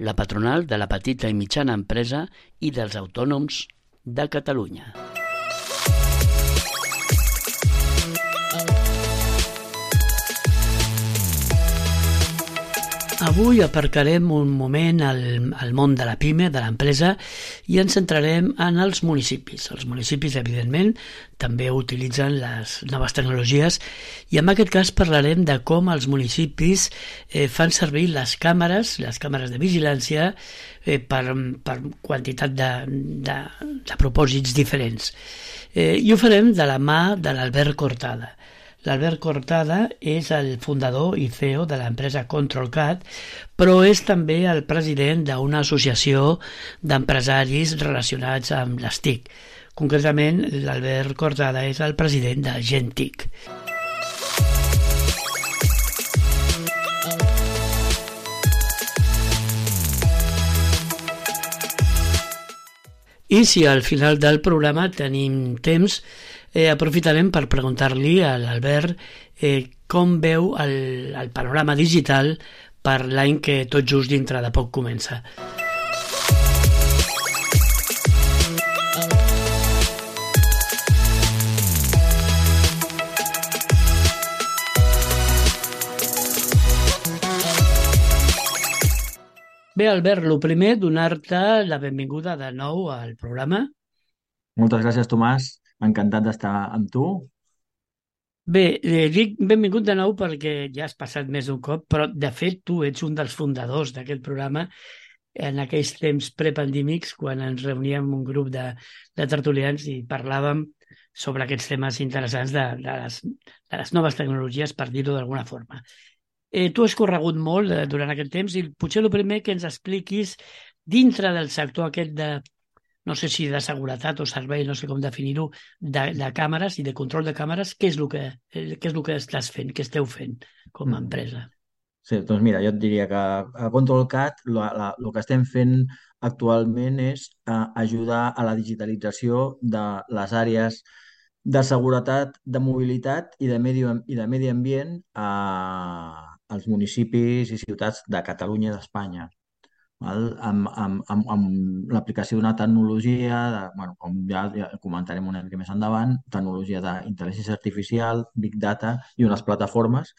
la patronal de la petita i mitjana empresa i dels autònoms de Catalunya. Avui aparcarem un moment al, al món de la PIME, de l'empresa, i ens centrarem en els municipis. Els municipis, evidentment, també utilitzen les noves tecnologies i en aquest cas parlarem de com els municipis eh, fan servir les càmeres, les càmeres de vigilància, eh, per, per quantitat de, de, de propòsits diferents. Eh, I ho farem de la mà de l'Albert Cortada. L'Albert Cortada és el fundador i CEO de l'empresa ControlCat, però és també el president d'una associació d'empresaris relacionats amb les TIC. Concretament, l'Albert Cortada és el president de Gentic. I si al final del programa tenim temps, eh, aprofitarem per preguntar-li a l'Albert eh, com veu el, el panorama digital per l'any que tot just dintre de poc comença. Bé, Albert, el primer, donar-te la benvinguda de nou al programa. Moltes gràcies, Tomàs. Encantat d'estar amb tu. Bé, eh, dic benvingut de nou perquè ja has passat més d'un cop, però de fet tu ets un dels fundadors d'aquest programa en aquells temps prepandèmics quan ens reuníem un grup de, de tertulians i parlàvem sobre aquests temes interessants de, de, les, de les noves tecnologies, per dir-ho d'alguna forma. Eh, tu has corregut molt eh, durant aquest temps i potser el primer que ens expliquis dintre del sector aquest de no sé si de seguretat o servei, no sé com definir-ho, de, de càmeres i de control de càmeres, què és el que, eh, què és el que estàs fent, què esteu fent com a Mm. empresa? Sí, doncs mira, jo et diria que a ControlCat el que estem fent actualment és eh, ajudar a la digitalització de les àrees de seguretat, de mobilitat i de medi, i de medi ambient a, als municipis i ciutats de Catalunya i d'Espanya. Val? Amb, amb, amb, amb l'aplicació d'una tecnologia, de, bueno, com ja, ja comentarem una mica més endavant, tecnologia d'intel·ligència artificial, Big Data i unes plataformes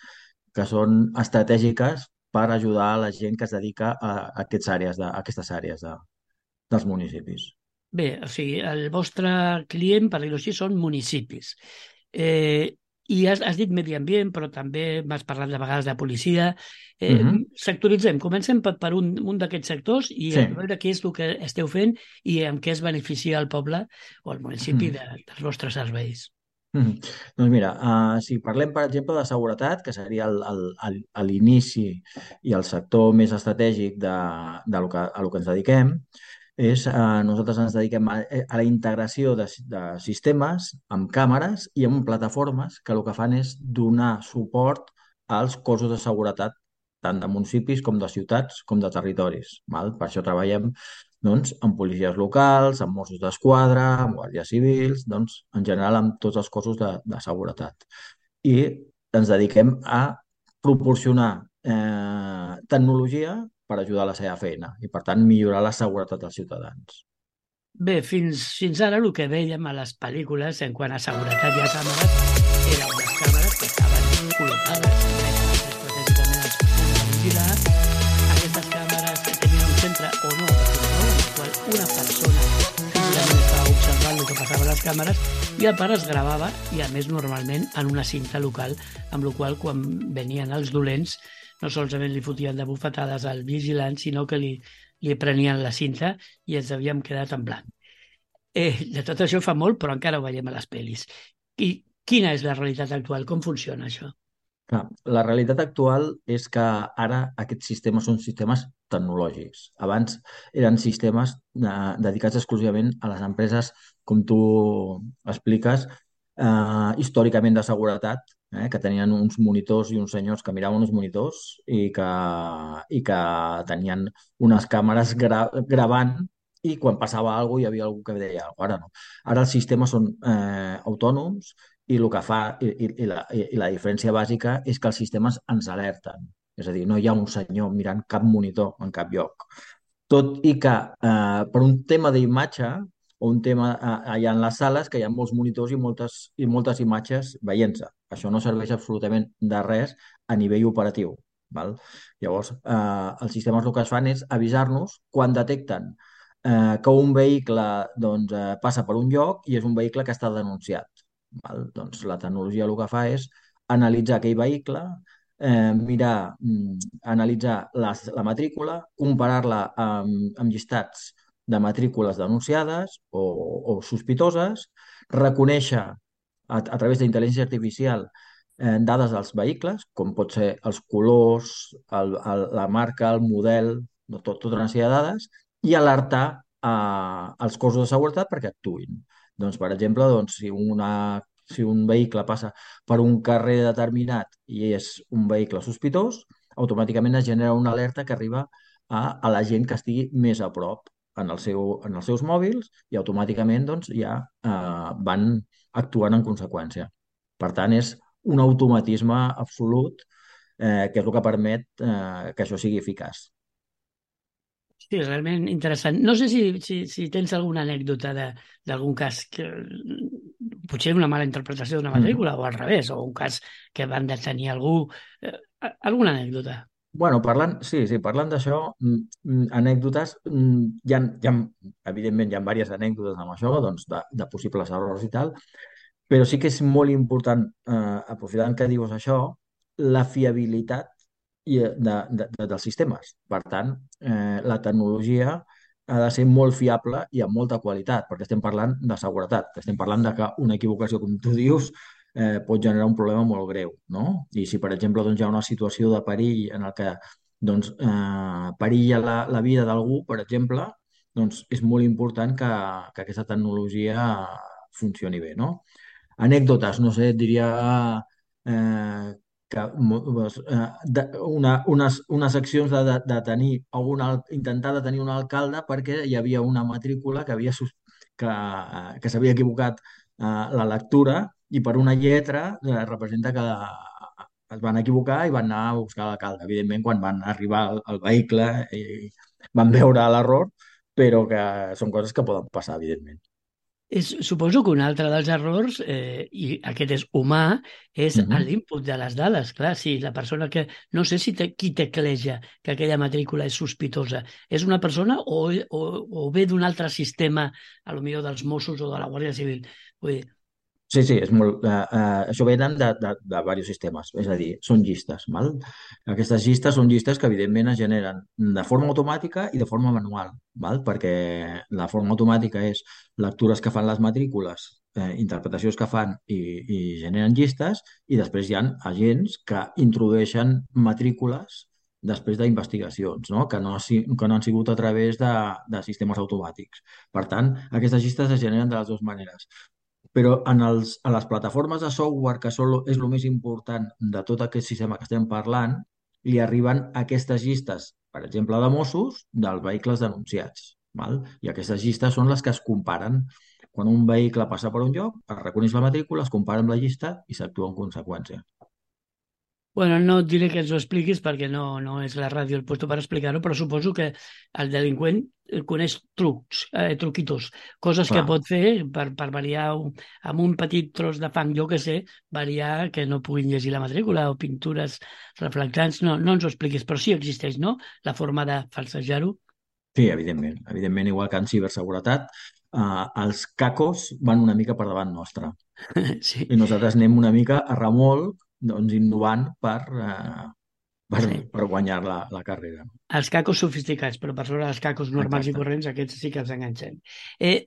que són estratègiques per ajudar a la gent que es dedica a, aquestes àrees de, a aquestes àrees de, dels municipis. Bé, o sigui, el vostre client, per dir-ho així, són municipis. Eh, I has, has dit medi ambient, però també m'has parlat de vegades de policia. Eh, Mhm. Sectoritzem, comencem per, per un, un d'aquests sectors i Sí. a veure què és el que esteu fent i amb què es beneficia el poble o el municipi Mhm. de, dels vostres serveis. Mm. Doncs mira, uh, si parlem, per exemple, de seguretat, que seria l'inici i el sector més estratègic de, de lo que, a lo que ens dediquem, és, uh, nosaltres ens dediquem a, a la integració de, de sistemes amb càmeres i amb plataformes que el que fan és donar suport als cossos de seguretat tant de municipis com de ciutats com de territoris. Val? Per això treballem doncs, amb policies locals, amb Mossos d'Esquadra, amb guàrdies civils, doncs, en general amb tots els cossos de, de seguretat. I ens dediquem a proporcionar eh, tecnologia per ajudar a la seva feina i, per tant, millorar la seguretat dels ciutadans. Bé, fins, fins ara el que veiem a les pel·lícules en quant a seguretat i a càmeres eren unes càmeres que estaven col·locades de. Aquestes càmeres tenien un o no en el qual una persona estava observant que a les càmeres i a part es gravava i a més normalment en una cinta local, amb la qual quan venien els dolents no solament li fotien de bufetades al vigilant, sinó que li, li prenien la cinta i ens havíem quedat en blanc. Eh, de tot això fa molt, però encara ho veiem a les pel·lis. I quina és la realitat actual? Com funciona això? La realitat actual és que ara aquests sistemes són sistemes tecnològics. Abans eren sistemes eh, dedicats exclusivament a les empreses, com tu expliques, eh, històricament de seguretat, eh, que tenien uns monitors i uns senyors que miraven uns monitors i que, i que tenien unes càmeres gra gravant i quan passava alguna cosa hi havia algú que deia Ara no. Ara els sistemes són eh, autònoms i el que fa, i, i, la, i la diferència bàsica és que els sistemes ens alerten. És a dir, no hi ha un senyor mirant cap monitor en cap lloc. Tot i que eh, per un tema d'imatge o un tema eh, allà en les sales que hi ha molts monitors i moltes, i moltes imatges veient-se. Això no serveix absolutament de res a nivell operatiu. Val? Llavors, eh, els sistemes el que es fan és avisar-nos quan detecten eh, que un vehicle doncs, eh, passa per un lloc i és un vehicle que està denunciat. Val? Doncs la tecnologia el que fa és analitzar aquell vehicle, eh, mirar, mm, analitzar la, la matrícula, comparar-la amb, amb llistats de matrícules denunciades o, o sospitoses, reconèixer a, a través d'intel·ligència artificial eh, dades dels vehicles, com pot ser els colors, el, el, la marca, el model, tot, tota una sèrie de dades, i alertar eh, els cossos de seguretat perquè actuïn. Doncs, per exemple, doncs, si, una, si un vehicle passa per un carrer determinat i és un vehicle sospitós, automàticament es genera una alerta que arriba a, a la gent que estigui més a prop en, el seu, en els seus mòbils i automàticament doncs, ja eh, van actuant en conseqüència. Per tant, és un automatisme absolut eh, que és el que permet eh, que això sigui eficaç. Sí, realment interessant. No sé si, si, si tens alguna anècdota d'algun cas que potser una mala interpretació d'una matrícula mm. o al revés, o un cas que van detenir algú. Eh, alguna anècdota? Bueno, parlant, sí, sí, parlant d'això, mm, mm, anècdotes, hi ha, hi ha, evidentment hi ha diverses anècdotes amb això, doncs, de, de possibles errors i tal, però sí que és molt important, eh, aprofitant que dius això, la fiabilitat i eh, de, de, de, dels sistemes. Per tant, eh, la tecnologia ha de ser molt fiable i amb molta qualitat, perquè estem parlant de seguretat, estem parlant de que una equivocació, com tu dius, eh, pot generar un problema molt greu, no? I si, per exemple, doncs, hi ha una situació de perill en el que doncs, eh, perilla la, la vida d'algú, per exemple, doncs és molt important que, que aquesta tecnologia funcioni bé, no? Anècdotes, no sé, diria eh, que eh, una, unes, unes accions de, de, de tenir algun, intentar detenir un alcalde perquè hi havia una matrícula que havia que, que s'havia equivocat eh, la lectura i per una lletra eh, representa que es van equivocar i van anar a buscar l'alcalde. Evidentment, quan van arribar al, al vehicle i van veure l'error, però que són coses que poden passar, evidentment. És, suposo que un altre dels errors, eh, i aquest és humà, és uh -huh. l'input de les dades. Clar, si la persona que... No sé si te, qui tecleja que aquella matrícula és sospitosa. És una persona o, o, o ve d'un altre sistema, a lo millor dels Mossos o de la Guàrdia Civil? Vull dir, Sí, sí, és molt, eh, eh, això venen de, de, de diversos sistemes, és a dir, són llistes. Val? Aquestes llistes són llistes que evidentment es generen de forma automàtica i de forma manual, val? perquè la forma automàtica és lectures que fan les matrícules, eh, interpretacions que fan i, i generen llistes, i després hi ha agents que introdueixen matrícules després d'investigacions, no? Que, no, que no han sigut a través de, de sistemes automàtics. Per tant, aquestes llistes es generen de les dues maneres però en els, a les plataformes de software, que són, és el més important de tot aquest sistema que estem parlant, li arriben aquestes llistes, per exemple, de Mossos, dels vehicles denunciats. Val? I aquestes llistes són les que es comparen. Quan un vehicle passa per un lloc, es reconeix la matrícula, es compara amb la llista i s'actua en conseqüència. Bueno, no et diré que ens ho expliquis perquè no, no és la ràdio el puesto per explicar-ho, però suposo que el delinqüent coneix trucs, eh, truquitos, coses Clar. que pot fer per, per variar un, amb un petit tros de fang, jo que sé, variar que no puguin llegir la matrícula o pintures reflectants. No, no ens ho expliquis, però sí existeix, no?, la forma de falsejar-ho. Sí, evidentment. Evidentment, igual que en ciberseguretat, eh, els cacos van una mica per davant nostra. sí. I nosaltres anem una mica a remolc doncs, innovant per, eh, per, sí. per guanyar la, la carrera. Els cacos sofisticats, però per sobre dels cacos normals Exacte. i corrents, aquests sí que els enganxem. Eh,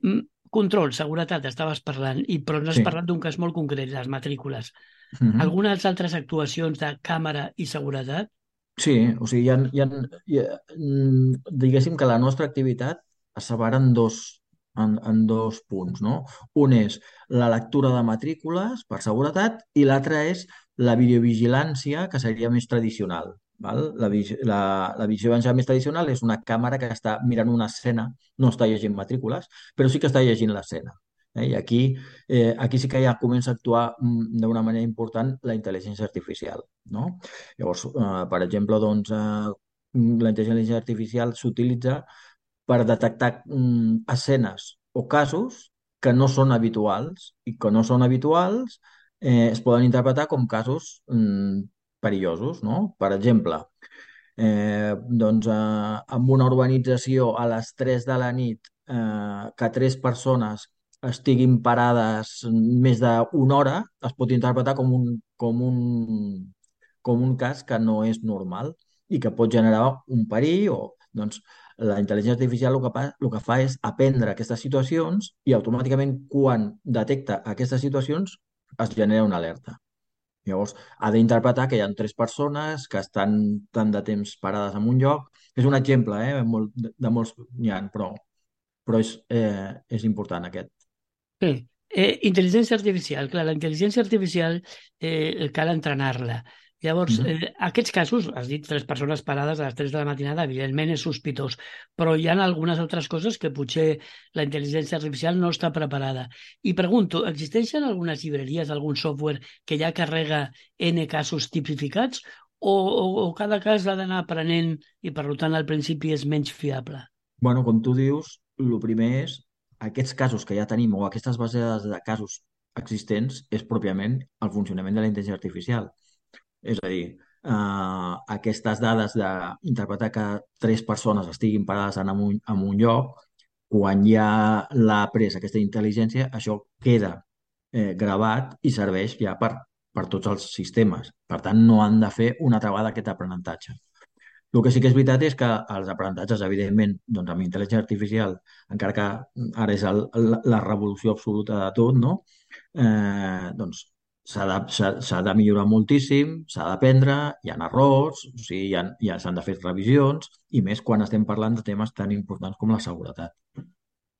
control, seguretat, estaves parlant, i però no has sí. parlat d'un cas molt concret, les matrícules. Mhm. Algunes altres actuacions de càmera i seguretat? Sí, o sigui, hi ha, hi ha, hi ha, mm, diguéssim que la nostra activitat es separa en dos, en, en dos punts, no? Un és la lectura de matrícules per seguretat i l'altre és la videovigilància, que seria més tradicional. Val? La, la, la vigilància més tradicional és una càmera que està mirant una escena, no està llegint matrícules, però sí que està llegint l'escena. Eh? I aquí, eh, aquí sí que ja comença a actuar mm, d'una manera important la intel·ligència artificial. No? Llavors, eh, per exemple, doncs, eh, la intel·ligència artificial s'utilitza per detectar mm, escenes o casos que no són habituals i que no són habituals eh, es poden interpretar com casos mm, perillosos, no? Per exemple, eh, doncs, eh, en una urbanització a les 3 de la nit eh, que tres persones estiguin parades més d'una hora es pot interpretar com un, com un, com un cas que no és normal i que pot generar un perill o doncs, la intel·ligència artificial el que, el que fa és aprendre aquestes situacions i automàticament quan detecta aquestes situacions es genera una alerta. Llavors, ha d'interpretar que hi ha tres persones que estan tant de temps parades en un lloc. És un exemple, eh? Molt, de, de molts n'hi ha, però, però és, eh, és important aquest. Sí. Eh, intel·ligència artificial, clar, la intel·ligència artificial eh, cal entrenar-la. Llavors, eh, aquests casos, has dit tres persones parades a les 3 de la matinada, evidentment és sospitós, però hi ha algunes altres coses que potser la intel·ligència artificial no està preparada. I pregunto, existeixen algunes llibreries, algun software que ja carrega N casos tipificats o, o, o cada cas l'ha d'anar aprenent i per tant al principi és menys fiable? Bueno, com tu dius, el primer és aquests casos que ja tenim o aquestes bases de casos existents és pròpiament el funcionament de la intel·ligència artificial. És a dir, eh, aquestes dades d'interpretar que tres persones estiguin parades en un, en un lloc, quan ja l'ha pres aquesta intel·ligència, això queda eh, gravat i serveix ja per, per tots els sistemes. Per tant, no han de fer una altra vegada aquest aprenentatge. El que sí que és veritat és que els aprenentatges, evidentment, doncs amb intel·ligència artificial, encara que ara és el, la, la revolució absoluta de tot, no? eh, doncs s'ha de, de millorar moltíssim, s'ha d'aprendre, hi ha errors, o sigui, hi ha, ha, s'han de fer revisions, i més quan estem parlant de temes tan importants com la seguretat.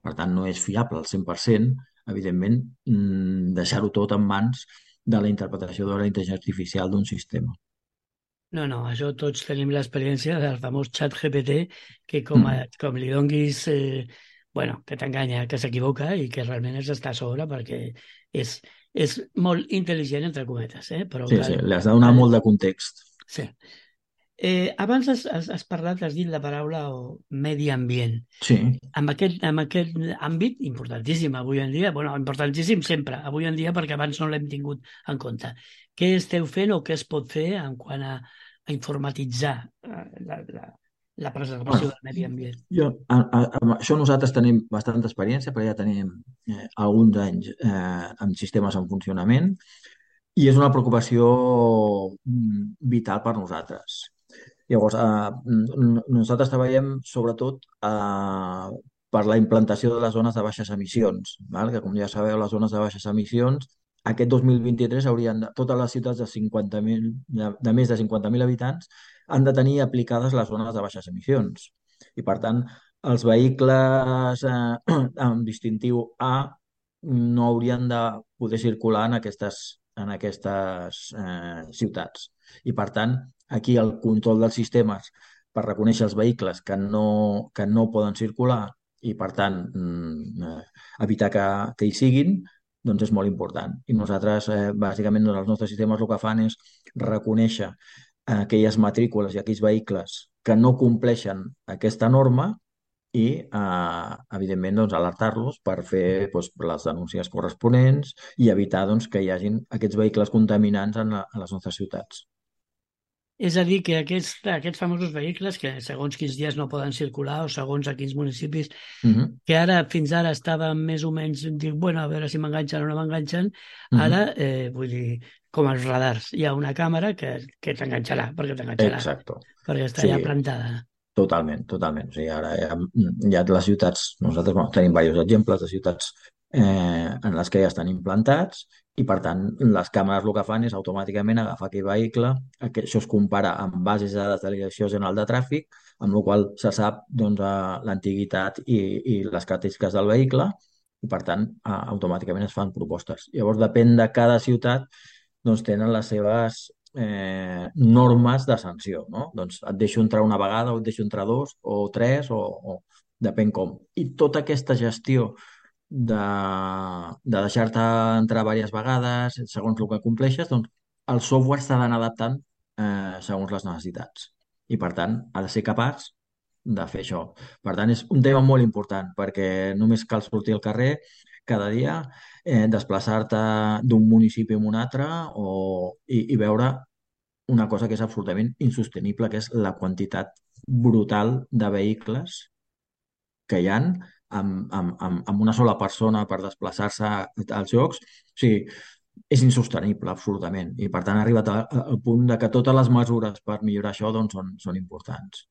Per tant, no és fiable al 100%, evidentment, mm, deixar-ho tot en mans de la interpretació de la intel·ligència artificial d'un sistema. No, no, això tots tenim l'experiència del famós xat GPT que com, a, com li donguis, eh, bueno, que t'enganya, que s'equivoca i que realment és estar a sobre perquè és, és molt intel·ligent, entre cometes, eh? però Sí, cal, sí, li has de donar cal- molt de context. Sí. Eh, abans has, has, has parlat, has dit la paraula o medi ambient. Sí, Amb aquest, amb aquest àmbit, importantíssim avui en dia, bueno, importantíssim sempre, avui en dia perquè abans no l'hem tingut en compte. Què esteu fent o què es pot fer en quant a, a informatitzar eh, la, la, la preservació del medi ambient? jo, a, a, amb això nosaltres tenim bastanta experiència, perquè ja tenim eh, alguns anys eh, amb sistemes en funcionament i és una preocupació mm, vital per nosaltres. Llavors, eh, nosaltres treballem sobretot eh, per la implantació de les zones de baixes emissions, val? que com ja sabeu, les zones de baixes emissions aquest 2023 haurien de, totes les ciutats de 50.000 de, de més de 50.000 habitants han de tenir aplicades les zones de baixes emissions. I per tant, els vehicles eh, amb distintiu A no haurien de poder circular en aquestes, en aquestes eh, ciutats. I per tant, aquí el control dels sistemes per reconèixer els vehicles que no, que no poden circular i, per tant, mm, eh, evitar que, que hi siguin, doncs és molt important. I nosaltres, eh, bàsicament, doncs, els nostres sistemes el que fan és reconèixer aquelles matrícules i aquells vehicles que no compleixen aquesta norma i, eh, evidentment, doncs, alertar-los per fer doncs, les denúncies corresponents i evitar doncs, que hi hagin aquests vehicles contaminants en, la, en les nostres ciutats. És a dir, que aquests, aquests famosos vehicles que segons quins dies no poden circular o segons a quins municipis Uh -huh. que ara fins ara estaven més o menys dic, bueno, a veure si m'enganxen o no m'enganxen, Mhm. ara, eh, vull dir, com els radars, hi ha una càmera que, que t'enganxarà, perquè t'enganxarà, perquè està Sí. ja plantada. Totalment, totalment. O sigui, ara hi ha, hi ha les ciutats, nosaltres bueno, tenim diversos exemples de ciutats eh, en les que ja estan implantats i, per tant, les càmeres el que fan és automàticament agafar aquell vehicle, que això es compara amb bases de dades de Direcció General de Tràfic, amb la qual se sap doncs, l'antiguitat i, i les característiques del vehicle i, per tant, automàticament es fan propostes. Llavors, depèn de cada ciutat, doncs tenen les seves eh, normes de sanció, no? Doncs et deixo entrar una vegada o et deixo entrar dos o tres o, o depèn com. I tota aquesta gestió de, de deixar-te entrar diverses vegades segons el que compleixes, doncs el software s'ha d'anar adaptant eh, segons les necessitats. I, per tant, ha de ser capaç de fer això. Per tant, és un tema molt important perquè només cal sortir al carrer cada dia, eh, desplaçar-te d'un municipi a un altre o, i, i veure una cosa que és absolutament insostenible, que és la quantitat brutal de vehicles que hi han amb, amb, amb, amb una sola persona per desplaçar-se als jocs. O sigui, és insostenible, absolutament. I, per tant, ha arribat al punt de que totes les mesures per millorar això doncs, són, són importants.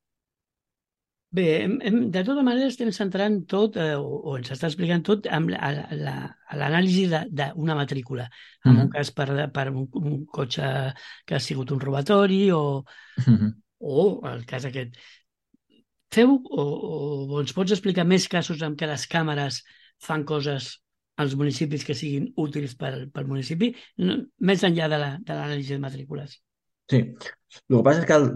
Bé, hem, hem, de tota manera estem centrant tot, eh, o, o ens està explicant tot, amb l'anàlisi d'una matrícula. En mm -hmm. un cas per, per un, un cotxe que ha sigut un robatori o, mm -hmm. o el cas aquest. Feu o, o ens pots explicar més casos en què les càmeres fan coses als municipis que siguin útils pel, pel municipi, no, més enllà de l'anàlisi la, de, de matrícules? Sí. El que passa és que el,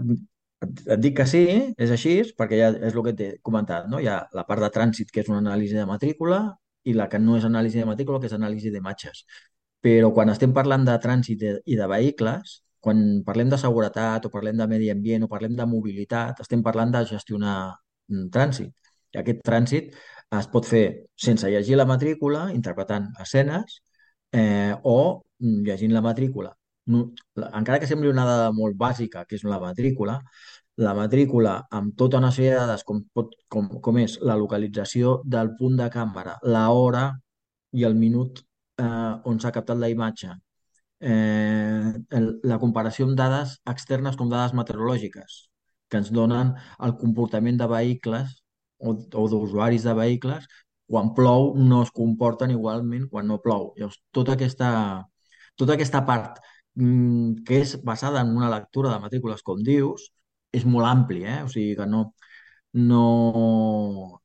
et dic que sí, és així, perquè ja és el que t'he comentat, no? Hi ha la part de trànsit, que és una anàlisi de matrícula, i la que no és anàlisi de matrícula, que és anàlisi d'imatges. Però quan estem parlant de trànsit i de vehicles, quan parlem de seguretat o parlem de medi ambient o parlem de mobilitat, estem parlant de gestionar un trànsit. I aquest trànsit es pot fer sense llegir la matrícula, interpretant escenes, eh, o llegint la matrícula no, encara que sembli una dada molt bàsica, que és la matrícula, la matrícula amb tota una sèrie de dades com, pot, com, com és la localització del punt de càmera, la hora i el minut eh, on s'ha captat la imatge, eh, el, la comparació amb dades externes com dades meteorològiques, que ens donen el comportament de vehicles o, o d'usuaris de vehicles quan plou no es comporten igualment quan no plou. Llavors, tota aquesta, tota aquesta part Mm, que és basada en una lectura de matrícules, com dius, és molt ampli, eh? O sigui que no, no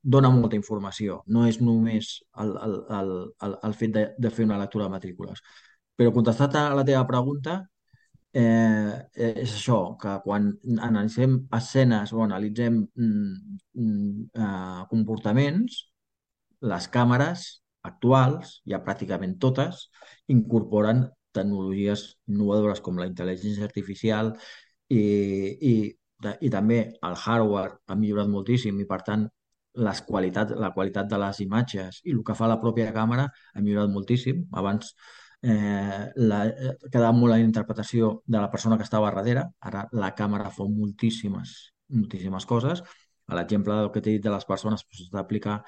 dona molta informació. No és només el, el, el, el, el fet de, de fer una lectura de matrícules. Però contestat a la teva pregunta, eh, és això, que quan analitzem escenes o analitzem mm, mm, eh, comportaments, les càmeres actuals, ja pràcticament totes, incorporen tecnologies innovadores com la intel·ligència artificial i, i, i també el hardware ha millorat moltíssim i per tant les qualitats, la qualitat de les imatges i el que fa la pròpia càmera ha millorat moltíssim. Abans eh, la, quedava molt la interpretació de la persona que estava darrere, ara la càmera fa moltíssimes, moltíssimes coses. L'exemple del que t'he dit de les persones s'ha d'aplicar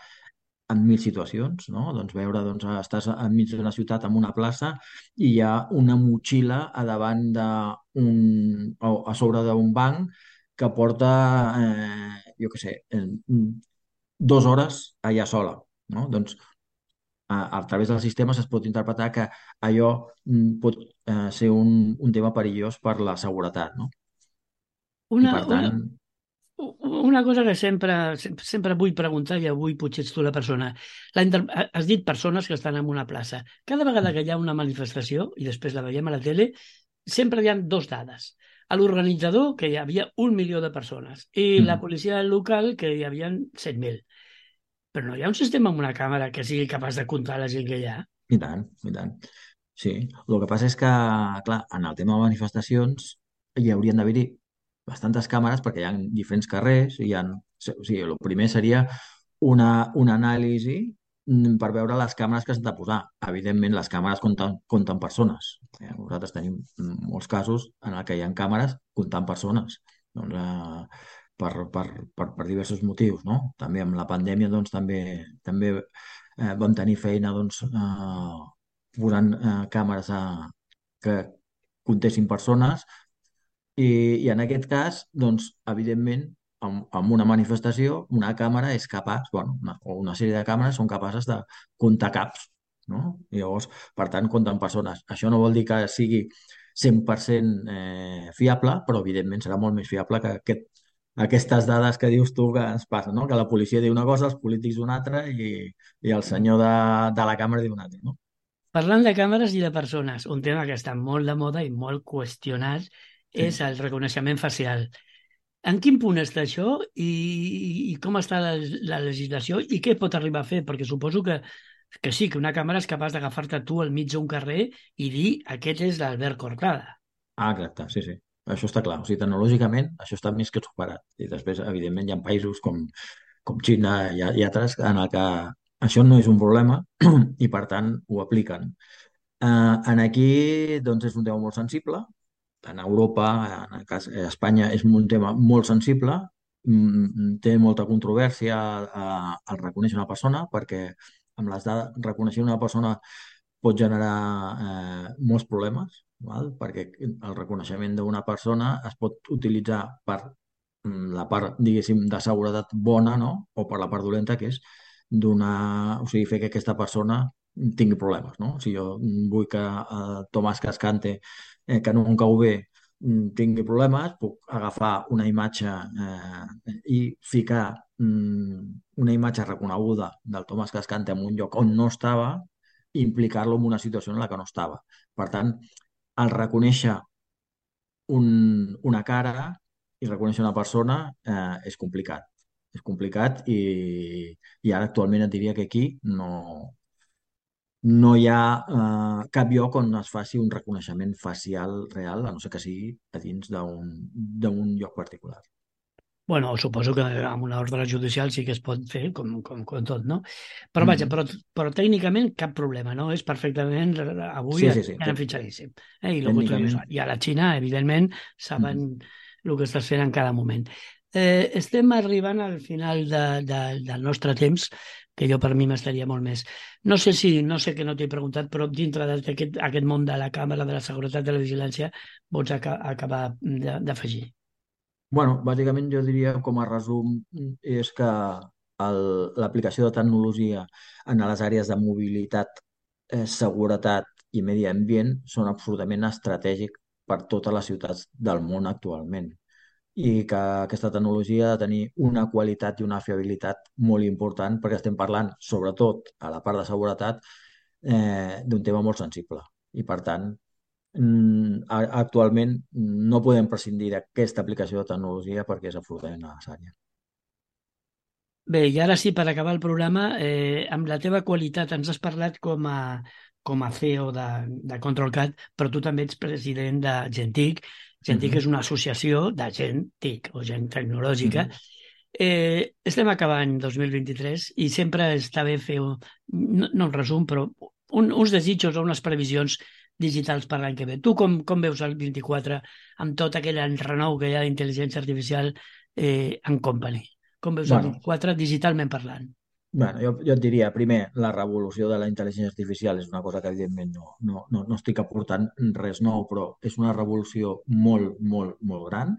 en mil situacions, no? Doncs veure, doncs, estàs enmig d'una ciutat amb una plaça i hi ha una motxilla a davant d'un, o a sobre d'un banc que porta, eh, jo què sé, eh, dues hores allà sola, no? Doncs a, a través del sistema es pot interpretar que allò mm, pot eh, ser un, un tema perillós per la seguretat, no? Una, I per tant... Una una cosa que sempre, sempre vull preguntar, i avui potser ets tu la persona. La inter... Has dit persones que estan en una plaça. Cada vegada que hi ha una manifestació, i després la veiem a la tele, sempre hi ha dos dades. A l'organitzador, que hi havia un milió de persones, i mm. la policia local, que hi havia 7.000. Però no hi ha un sistema amb una càmera que sigui capaç de comptar la gent que hi ha? I tant, i tant. Sí, el que passa és que, clar, en el tema de manifestacions hi haurien d'haver-hi bastantes càmeres perquè hi ha diferents carrers hi ha, o sigui, el primer seria una, una anàlisi per veure les càmeres que s'han de posar. Evidentment, les càmeres compten, compten persones. Eh, nosaltres tenim molts casos en que hi ha càmeres comptant persones. Doncs, eh, per, per, per, per diversos motius, no? També amb la pandèmia, doncs, també, també eh, vam tenir feina, doncs, eh, posant eh, càmeres a, que comptessin persones, i, i en aquest cas, doncs, evidentment, amb, amb una manifestació, una càmera és capaç, bueno, una, o una sèrie de càmeres són capaces de comptar caps No? I llavors, per tant, compten persones. Això no vol dir que sigui 100% eh, fiable, però evidentment serà molt més fiable que aquest, aquestes dades que dius tu que ens passen, no? que la policia diu una cosa, els polítics una altra i, i el senyor de, de la càmera diu una altra. No? Parlant de càmeres i de persones, un tema que està molt de moda i molt qüestionat Sí. és el reconeixement facial. En quin punt està això i, i com està la, la legislació i què pot arribar a fer? Perquè suposo que, que sí, que una càmera és capaç d'agafar-te tu al mig d'un carrer i dir aquest és l'Albert Cortada. Ah, exacte, sí, sí. Això està clar. O sigui, tecnològicament, això està més que superat. I després, evidentment, hi ha països com, com Xina i, i altres en el que això no és un problema i, per tant, ho apliquen. Uh, en aquí, doncs, és un tema molt sensible. En Europa, en el cas, a Espanya, és un tema molt sensible. Mm, té molta controvèrsia uh, el reconèixer una persona perquè amb les dades, reconèixer una persona pot generar eh, molts problemes, val? perquè el reconeixement d'una persona es pot utilitzar per mm, la part, diguéssim, de seguretat bona, no? O per la part dolenta, que és donar, o sigui, fer que aquesta persona tingui problemes, no? Si jo vull que eh, Tomàs Cascante, eh, que no em cau bé, tingui problemes, puc agafar una imatge eh, i ficar mm, una imatge reconeguda del Tomàs Cascante en un lloc on no estava i implicar-lo en una situació en la que no estava. Per tant, el reconèixer un, una cara i reconèixer una persona eh, és complicat. És complicat i, i ara actualment et diria que aquí no, no hi ha eh, cap lloc on es faci un reconeixement facial real, a no ser que sigui a dins d'un lloc particular. Bueno, suposo que amb una ordre judicial sí que es pot fer, com, com, com tot, no? Però Mm. vaja, però, però tècnicament cap problema, no? És perfectament, avui Sí, sí, sí, sí. fitxadíssim. Eh? I, Tècnicament. I a la Xina, evidentment, saben Mm-hmm. el que estàs fent en cada moment. Eh, estem arribant al final de, de, del nostre temps, que jo per mi m'estaria molt més. No sé si, no sé que no t'he preguntat, però dintre d'aquest aquest món de la càmera, de la seguretat, de la vigilància, vols aca acabar de- d'afegir. Bueno, bàsicament jo diria com a resum és que l'aplicació de tecnologia en les àrees de mobilitat, eh, seguretat i medi ambient són absolutament estratègics per totes les ciutats del món actualment i que aquesta tecnologia ha de tenir una qualitat i una fiabilitat molt important perquè estem parlant, sobretot a la part de seguretat, eh, d'un tema molt sensible. I per tant, actualment no podem prescindir d'aquesta aplicació de tecnologia perquè és absolutament necessària. Bé, i ara sí, per acabar el programa, eh, amb la teva qualitat ens has parlat com a, com a CEO de, de ControlCat, però tu també ets president de Gentic. Gentic Mhm. és una associació de gent TIC o gent tecnològica. Mhm. Eh, estem acabant 2023 i sempre està bé fer, un, no, no un resum, però un, uns desitjos o unes previsions digitals per l'any que ve. Tu com, com veus el 24 amb tot aquell enrenou que hi ha d'intel·ligència artificial eh, en company? Com veus el Bueno. 24 digitalment parlant? Bueno, jo, jo et diria, primer, la revolució de la intel·ligència artificial és una cosa que evidentment no, no, no, no estic aportant res nou, però és una revolució molt, molt, molt gran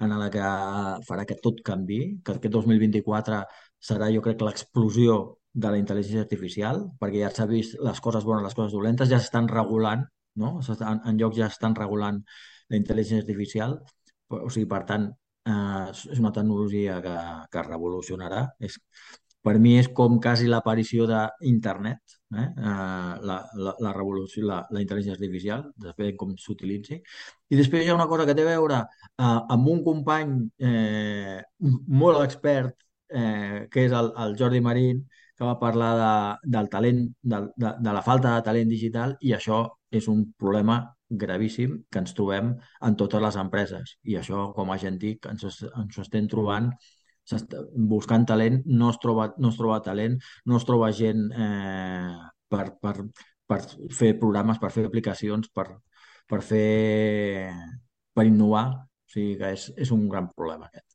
en la que farà que tot canvi, que aquest 2024 serà, jo crec, l'explosió de la intel·ligència artificial, perquè ja s'ha vist les coses bones, les coses dolentes, ja s'estan regulant, no? S'estan- En llocs ja estan regulant la intel·ligència artificial, o sigui, per tant, eh, és una tecnologia que, que revolucionarà. És, per mi és com quasi l'aparició d'internet, eh? Uh, la, la, la revolució, la, la intel·ligència artificial, depèn com s'utilitzi. I després hi ha una cosa que té a veure uh, amb un company eh, molt expert, eh, que és el, el Jordi Marín, que va parlar de, del talent, de, de, de la falta de talent digital, i això és un problema gravíssim que ens trobem en totes les empreses. I això, com a gent TIC, ens, ens ho estem trobant buscant talent, no es troba, no es troba talent, no es troba gent eh, per, per, per fer programes, per fer aplicacions, per, per fer per innovar. O sigui que és, és un gran problema aquest.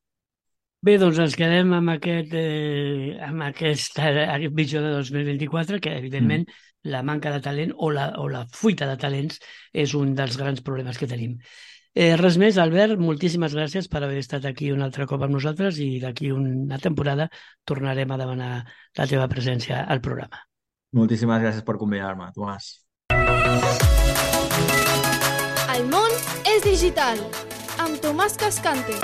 Bé, doncs ens quedem amb aquest, eh, amb aquest, aquest de 2024, que evidentment mm. la manca de talent o la, o la fuita de talents és un dels grans problemes que tenim. Eh, res més, Albert, moltíssimes gràcies per haver estat aquí un altre cop amb nosaltres i d'aquí una temporada tornarem a demanar la teva presència al programa. Moltíssimes gràcies per convidar-me, Tomàs. El món és digital. Amb Tomàs Cascante.